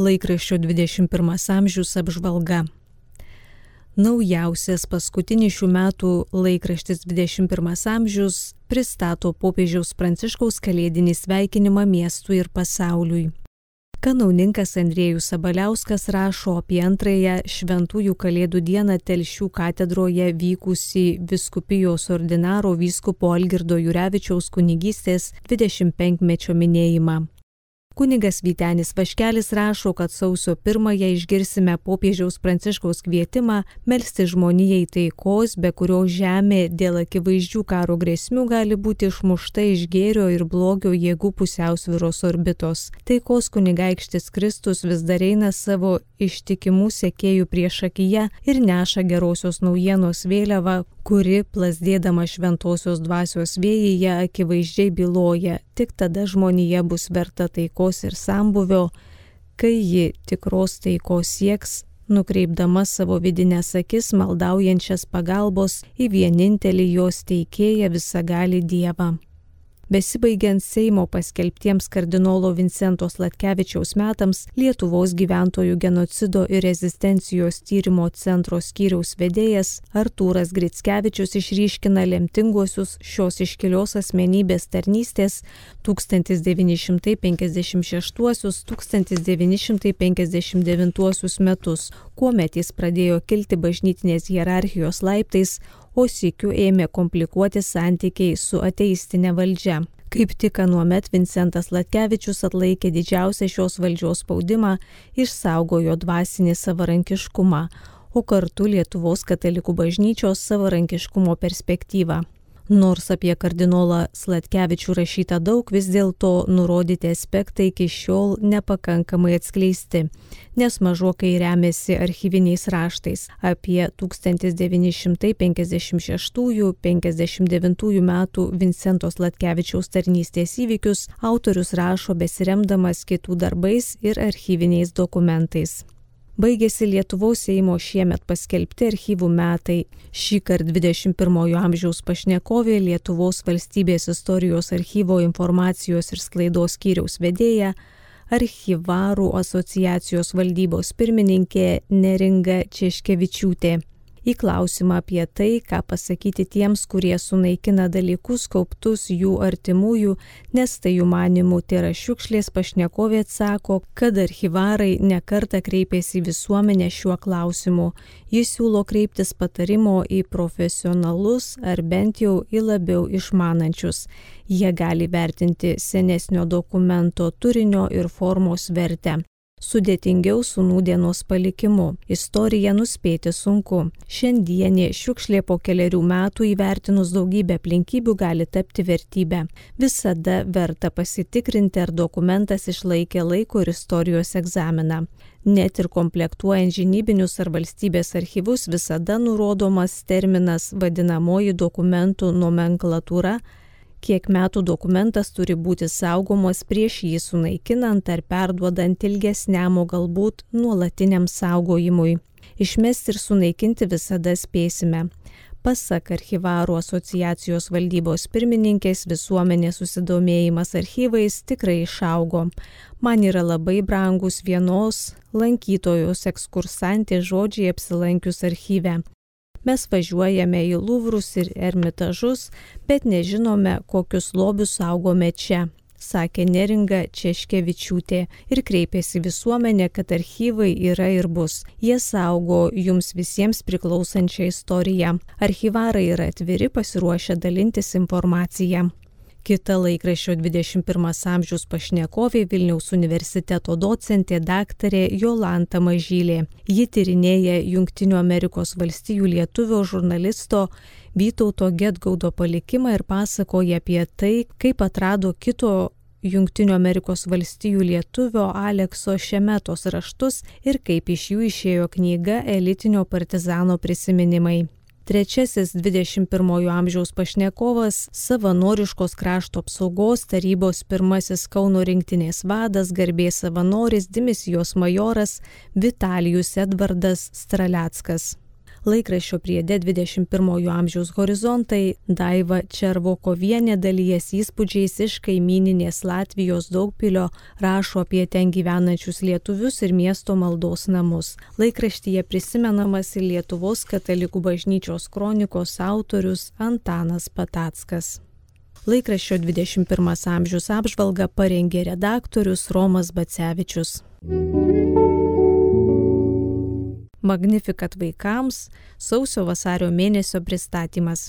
laikraščio 21 amžius apžvalga. Naujausias paskutinis šių metų laikraštis 21 amžius pristato popiežiaus pranciškaus kalėdinį sveikinimą miestui ir pasauliui. Kanauninkas Andriejus Sabaliauskas rašo apie antrąją Šventųjų Kalėdų dieną Telšių katedroje vykusi viskupijos ordinaro vyskupo Algirdo Jurevičiaus kunigystės 25-mečio minėjimą. Kunigas Vytenis Vaškelis rašo, kad sausio pirmąją išgirsime popiežiaus pranciškaus kvietimą melstį žmonijai taikos, be kurio žemė dėl akivaizdžių karo grėsmių gali būti išmušta iš gėrio ir blogio jėgų pusiausviros orbitos. Taikos kunigaikštis Kristus vis dar eina savo ištikimų sekėjų prieš akiją ir neša gerosios naujienos vėliavą, kuri, plasdėdama šventosios dvasios vėjyje, akivaizdžiai byloja, tik tada žmonija bus verta taikos ir sambuvio, kai ji tikros taikos sieks, nukreipdama savo vidinės akis maldaujančias pagalbos į vienintelį jos teikėją visagali Dievą. Besibaigiant Seimo paskelbtiems kardinolo Vincento Slatkevičiaus metams, Lietuvos gyventojų genocido ir rezistencijos tyrimo centro skyriaus vedėjas Artūras Gritskevičius išryškina lemtinguosius šios iškilios asmenybės tarnystės 1956-1959 metus, kuomet jis pradėjo kilti bažnytinės hierarchijos laiptais, o sikiu ėmė komplikuoti santykiai su ateistinė valdžia. Kaip tik anuomet Vincentas Latkevičius atlaikė didžiausią šios valdžios spaudimą, išsaugojo dvasinį savarankiškumą, o kartu Lietuvos katalikų bažnyčios savarankiškumo perspektyvą. Nors apie kardinolą Slatkevičių rašyta daug, vis dėlto nurodyti aspektai iki šiol nepakankamai atskleisti, nes mažokai remiasi archyviniais raštais. Apie 1956-59 metų Vincento Slatkevičiaus tarnystės įvykius autorius rašo besiremdamas kitų darbais ir archyviniais dokumentais baigėsi Lietuvos Seimo šiemet paskelbti archyvų metai. Šį kartą 21-ojo amžiaus pašnekovė Lietuvos valstybės istorijos archyvo informacijos ir sklaidos skyriaus vedėja, archyvarų asociacijos valdybos pirmininkė Neringa Češkevičiūtė į klausimą apie tai, ką pasakyti tiems, kurie sunaikina dalykus kauptus jų artimųjų, nes tai jų manimų yra šiukšlės pašnekovė atsako, kad archyvarai nekarta kreipėsi į visuomenę šiuo klausimu. Jis siūlo kreiptis patarimo į profesionalus ar bent jau į labiau išmanančius. Jie gali vertinti senesnio dokumento turinio ir formos vertę sudėtingiau su nūdienos palikimu. Istoriją nuspėti sunku. Šiandienė šiukšlė po keliarių metų įvertinus daugybę aplinkybių gali tapti vertybę. Visada verta pasitikrinti, ar dokumentas išlaikė laiko ir istorijos egzaminą. Net ir komplektuojant žinybinius ar valstybės archyvus visada nurodomas terminas vadinamoji dokumentų nomenklatūra kiek metų dokumentas turi būti saugomas prieš jį sunaikinant ar perduodant ilgesniam, o galbūt nuolatiniam saugojimui. Išmesti ir sunaikinti visada spėsime. Pasak archivarų asociacijos valdybos pirmininkės visuomenės susidomėjimas archyvais tikrai išaugo. Man yra labai brangus vienos lankytojos ekskursantės žodžiai apsilankius archyve. Mes važiuojame į Luvrus ir Ermitažus, bet nežinome, kokius lobius saugome čia, sakė Neringa Češkevičiūtė ir kreipėsi visuomenė, kad archyvai yra ir bus. Jie saugo jums visiems priklausančią istoriją. Archyvarai yra atviri pasiruošę dalintis informaciją. Kita laikraščio 21 amžiaus pašnekovė Vilniaus universiteto docentė daktarė Jolanta Mažylė. Ji tyrinėja Junktinių Amerikos valstijų lietuvio žurnalisto Vytauto Getgaudo palikimą ir pasakoja apie tai, kaip atrado kito Junktinių Amerikos valstijų lietuvio Alekso Šemetos raštus ir kaip iš jų išėjo knyga Elitinio partizano prisiminimai. Trečiasis 21-ojo amžiaus pašnekovas - savanoriškos krašto apsaugos tarybos pirmasis Kauno rinktinės vadas, garbės savanoris, dimisijos majoras Vitalijus Edvardas Straleckas. Laikraščio priede 21-ojo amžiaus horizontai Daiva Červokovienė dalyjas įspūdžiais iš kaimininės Latvijos daugpilio rašo apie ten gyvenančius lietuvius ir miesto maldos namus. Laikraštyje prisimenamas ir Lietuvos katalikų bažnyčios kronikos autorius Antanas Patackas. Laikraščio 21 amžiaus apžvalgą parengė redaktorius Romas Bacevičius. Magnificat vaikams sausio vasario mėnesio pristatymas.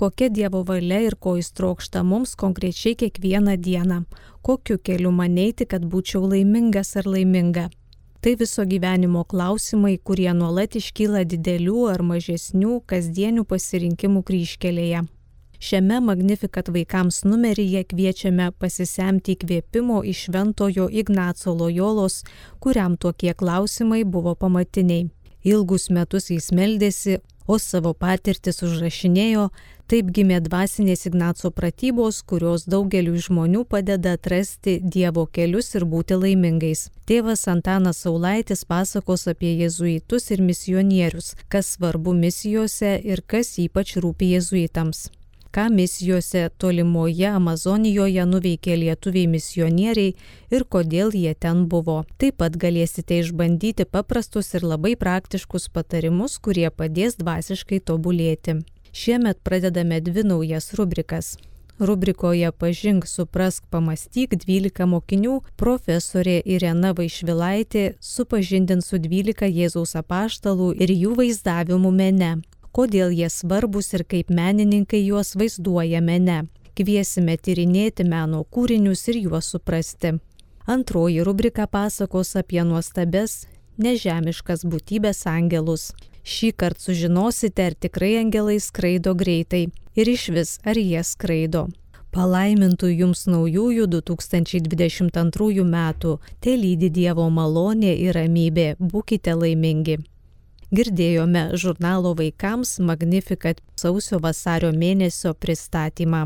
Kokia Dievo valia ir ko jis trokšta mums konkrečiai kiekvieną dieną, kokiu keliu man eiti, kad būčiau laimingas ar laiminga. Tai viso gyvenimo klausimai, kurie nuolat iškyla didelių ar mažesnių kasdienių pasirinkimų kryškelėje. Šiame Magnificat vaikams numeryje kviečiame pasisemti įkvėpimo iš Šventojo Ignaco Lojolos, kuriam tokie klausimai buvo pamatiniai. Ilgus metus jis meldėsi, o savo patirtis užrašinėjo, taip gimė dvasinės Ignaco pratybos, kurios daugeliu žmonių padeda atrasti Dievo kelius ir būti laimingais. Tėvas Antanas Saulaitis pasakos apie jezuitus ir misionierius, kas svarbu misijose ir kas ypač rūpi jezuitams ką misijose tolimoje Amazonijoje nuveikė lietuviai misionieriai ir kodėl jie ten buvo. Taip pat galėsite išbandyti paprastus ir labai praktiškus patarimus, kurie padės dvasiškai tobulėti. Šiemet pradedame dvi naujas rubrikas. Rubrikoje Pažink, suprask, pamastyk 12 mokinių profesorė Irena Vaišvilaitė supažindins su 12 Jėzaus apaštalų ir jų vaizdavimu mene kodėl jie svarbus ir kaip menininkai juos vaizduoja mene. Kviesime tyrinėti meno kūrinius ir juos suprasti. Antroji rubrika pasakos apie nuostabes, nežemiškas būtybės angelus. Šį kartą sužinosite, ar tikrai angelai skraido greitai ir iš vis ar jie skraido. Palaimintų jums naujųjų 2022 metų, te lydi Dievo malonė ir ramybė, būkite laimingi. Girdėjome žurnalo vaikams Magnificat sausio vasario mėnesio pristatymą.